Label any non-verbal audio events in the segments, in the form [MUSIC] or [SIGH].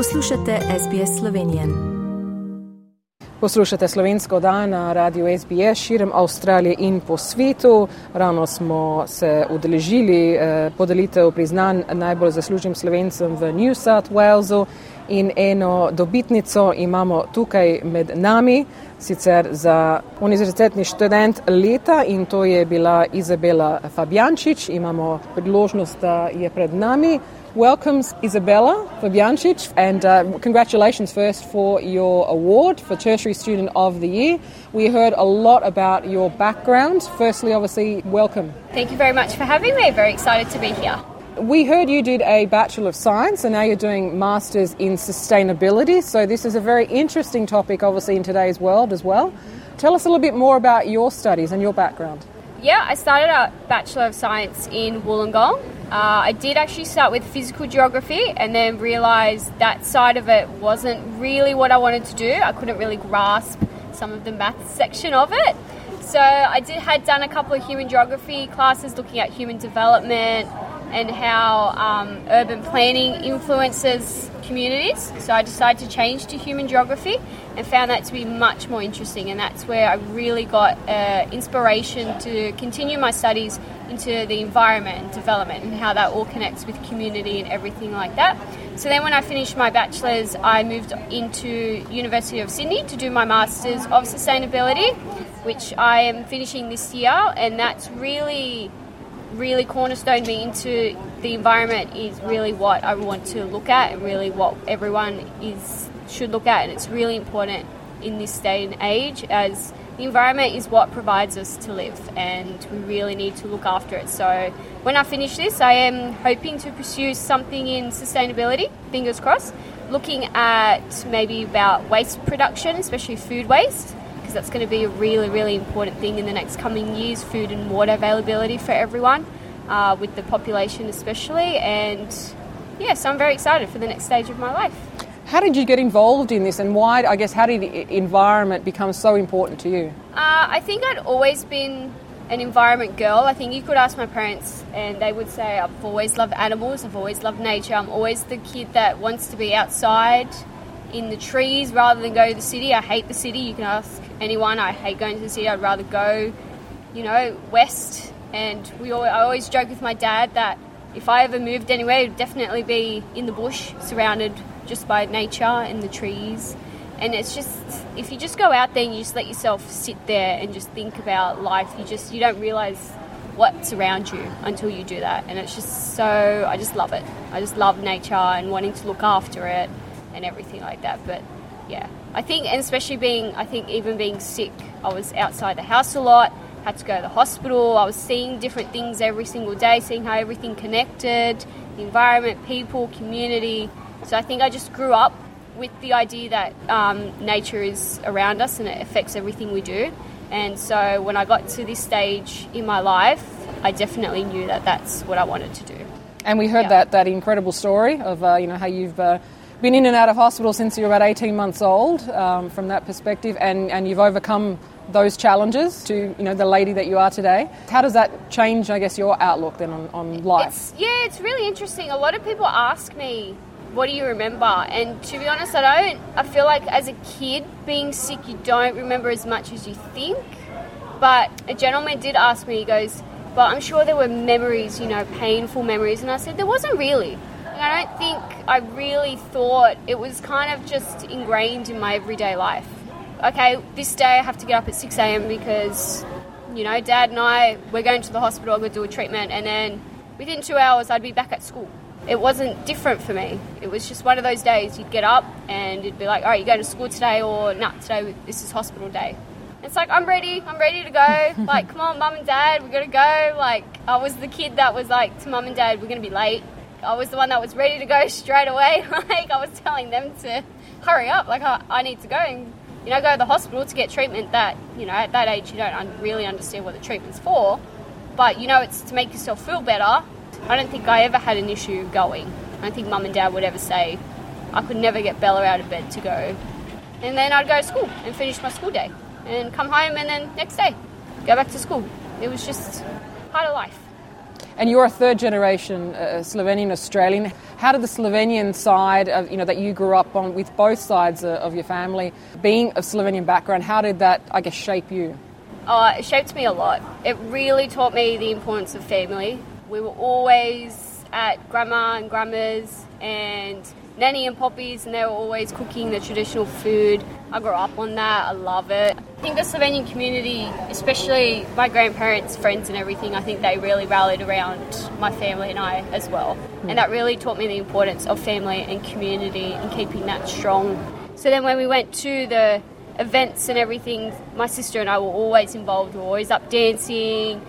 Poslušate SBS Slovenije. Poslušate slovensko dan na radiju SBS širom Avstralije in po svetu. Ravno smo se udeležili eh, podelitev priznanj najbolj zaslužnim slovencem v New South Walesu in eno dobitnico imamo tukaj med nami, sicer za univerzitetni študent leta in to je bila Izabela Fabjančič. Imamo priložnost, da je pred nami. Welcomes Isabella Fabiancic and uh, congratulations first for your award for Tertiary Student of the Year. We heard a lot about your background. Firstly, obviously, welcome. Thank you very much for having me. Very excited to be here. We heard you did a Bachelor of Science and now you're doing Masters in Sustainability. So, this is a very interesting topic, obviously, in today's world as well. Tell us a little bit more about your studies and your background. Yeah, I started a Bachelor of Science in Wollongong. Uh, I did actually start with physical geography and then realised that side of it wasn't really what I wanted to do. I couldn't really grasp some of the maths section of it. So I did had done a couple of human geography classes looking at human development and how um, urban planning influences communities. So I decided to change to human geography and found that to be much more interesting. And that's where I really got uh, inspiration to continue my studies into the environment and development and how that all connects with community and everything like that. So then when I finished my bachelor's, I moved into University of Sydney to do my master's of sustainability, which I am finishing this year, and that's really really cornerstoned me into the environment is really what I want to look at and really what everyone is should look at and it's really important in this day and age as the environment is what provides us to live and we really need to look after it. So when I finish this I am hoping to pursue something in sustainability, fingers crossed, looking at maybe about waste production, especially food waste because that's going to be a really, really important thing in the next coming years food and water availability for everyone, uh, with the population especially. And yeah, so I'm very excited for the next stage of my life. How did you get involved in this and why, I guess, how did the environment become so important to you? Uh, I think I'd always been an environment girl. I think you could ask my parents and they would say, I've always loved animals, I've always loved nature, I'm always the kid that wants to be outside in the trees rather than go to the city. I hate the city. You can ask anyone. I hate going to the city. I'd rather go, you know, west. And we all, I always joke with my dad that if I ever moved anywhere, it'd definitely be in the bush, surrounded just by nature and the trees. And it's just if you just go out there and you just let yourself sit there and just think about life, you just you don't realize what's around you until you do that. And it's just so I just love it. I just love nature and wanting to look after it and everything like that. But yeah, I think, and especially being, I think even being sick, I was outside the house a lot, had to go to the hospital. I was seeing different things every single day, seeing how everything connected, the environment, people, community. So I think I just grew up with the idea that um, nature is around us and it affects everything we do. And so when I got to this stage in my life, I definitely knew that that's what I wanted to do. And we heard that that incredible story of uh, you know how you've uh, been in and out of hospital since you were about 18 months old um, from that perspective, and, and you've overcome those challenges to you know the lady that you are today. How does that change, I guess, your outlook then on, on life? It's, yeah, it's really interesting. A lot of people ask me, "What do you remember?" And to be honest, I don't. I feel like as a kid, being sick, you don't remember as much as you think. But a gentleman did ask me. He goes, "But I'm sure there were memories, you know, painful memories." And I said, "There wasn't really." I don't think I really thought it was kind of just ingrained in my everyday life. Okay, this day I have to get up at 6 a.m. because, you know, dad and I, we're going to the hospital, I'm going to do a treatment, and then within two hours I'd be back at school. It wasn't different for me. It was just one of those days you'd get up and it'd be like, all right, you're going to school today, or nah, today this is hospital day. It's like, I'm ready, I'm ready to go. [LAUGHS] like, come on, mum and dad, we gotta go. Like, I was the kid that was like to mum and dad, we're gonna be late I was the one that was ready to go straight away. [LAUGHS] like I was telling them to hurry up. Like I, I, need to go and you know go to the hospital to get treatment. That you know at that age you don't un- really understand what the treatment's for, but you know it's to make yourself feel better. I don't think I ever had an issue going. I don't think mum and dad would ever say I could never get Bella out of bed to go. And then I'd go to school and finish my school day and come home and then next day go back to school. It was just part of life. And you're a third generation uh, Slovenian Australian. How did the Slovenian side of, you know, that you grew up on with both sides uh, of your family, being of Slovenian background, how did that, I guess, shape you? Uh, it shaped me a lot. It really taught me the importance of family. We were always at grandma and grandma's and Nanny and Poppy's, and they were always cooking the traditional food. I grew up on that. I love it. I think the Slovenian community, especially my grandparents, friends, and everything, I think they really rallied around my family and I as well. And that really taught me the importance of family and community and keeping that strong. So then when we went to the events and everything, my sister and I were always involved. We were always up dancing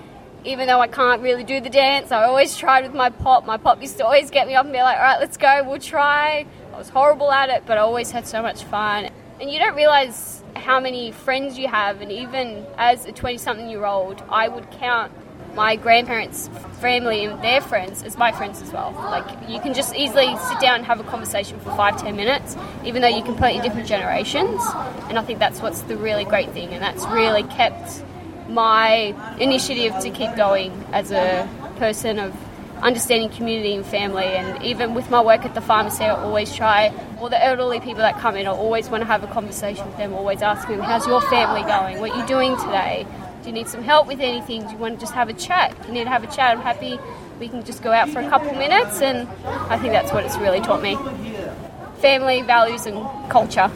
even though I can't really do the dance, I always tried with my pop. My pop used to always get me up and be like, all right, let's go, we'll try. I was horrible at it, but I always had so much fun. And you don't realize how many friends you have, and even as a 20 something year old, I would count my grandparents' family and their friends as my friends as well. Like, you can just easily sit down and have a conversation for five, ten minutes, even though you're completely different generations. And I think that's what's the really great thing, and that's really kept my initiative to keep going as a person of understanding community and family. And even with my work at the pharmacy, I always try, all the elderly people that come in, I always want to have a conversation with them, always ask them, How's your family going? What are you doing today? Do you need some help with anything? Do you want to just have a chat? If you need to have a chat, I'm happy we can just go out for a couple minutes. And I think that's what it's really taught me family, values, and culture.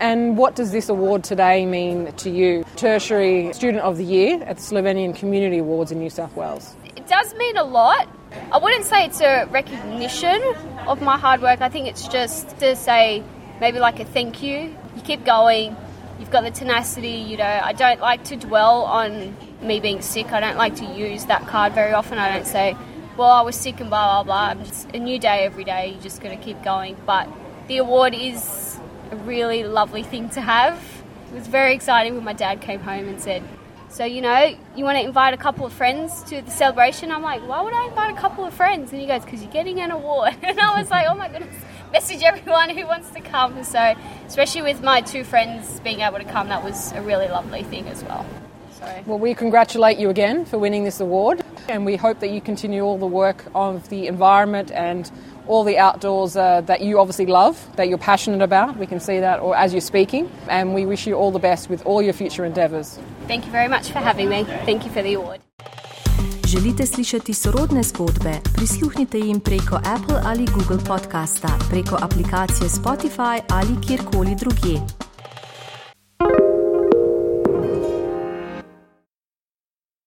And what does this award today mean to you? Tertiary Student of the Year at the Slovenian Community Awards in New South Wales. It does mean a lot. I wouldn't say it's a recognition of my hard work. I think it's just to say maybe like a thank you. You keep going. You've got the tenacity, you know. I don't like to dwell on me being sick. I don't like to use that card very often. I don't say, well, I was sick and blah, blah, blah. It's a new day every day. You're just going to keep going. But the award is a really lovely thing to have. It was very exciting when my dad came home and said, So, you know, you want to invite a couple of friends to the celebration? I'm like, Why would I invite a couple of friends? And he goes, Because you're getting an award. [LAUGHS] And I was like, Oh my goodness, message everyone who wants to come. So, especially with my two friends being able to come, that was a really lovely thing as well. So. Well, we congratulate you again for winning this award, and we hope that you continue all the work of the environment and all the outdoors uh, that you obviously love, that you're passionate about. We can see that or as you're speaking, and we wish you all the best with all your future endeavours. Thank you very much for having me. Thank you for the award. Želite slišati sorodne zgodbe? Prisluhnite jim preko Apple ali Google podcasta, preko aplikacije Spotify ali kjerkoli drugje.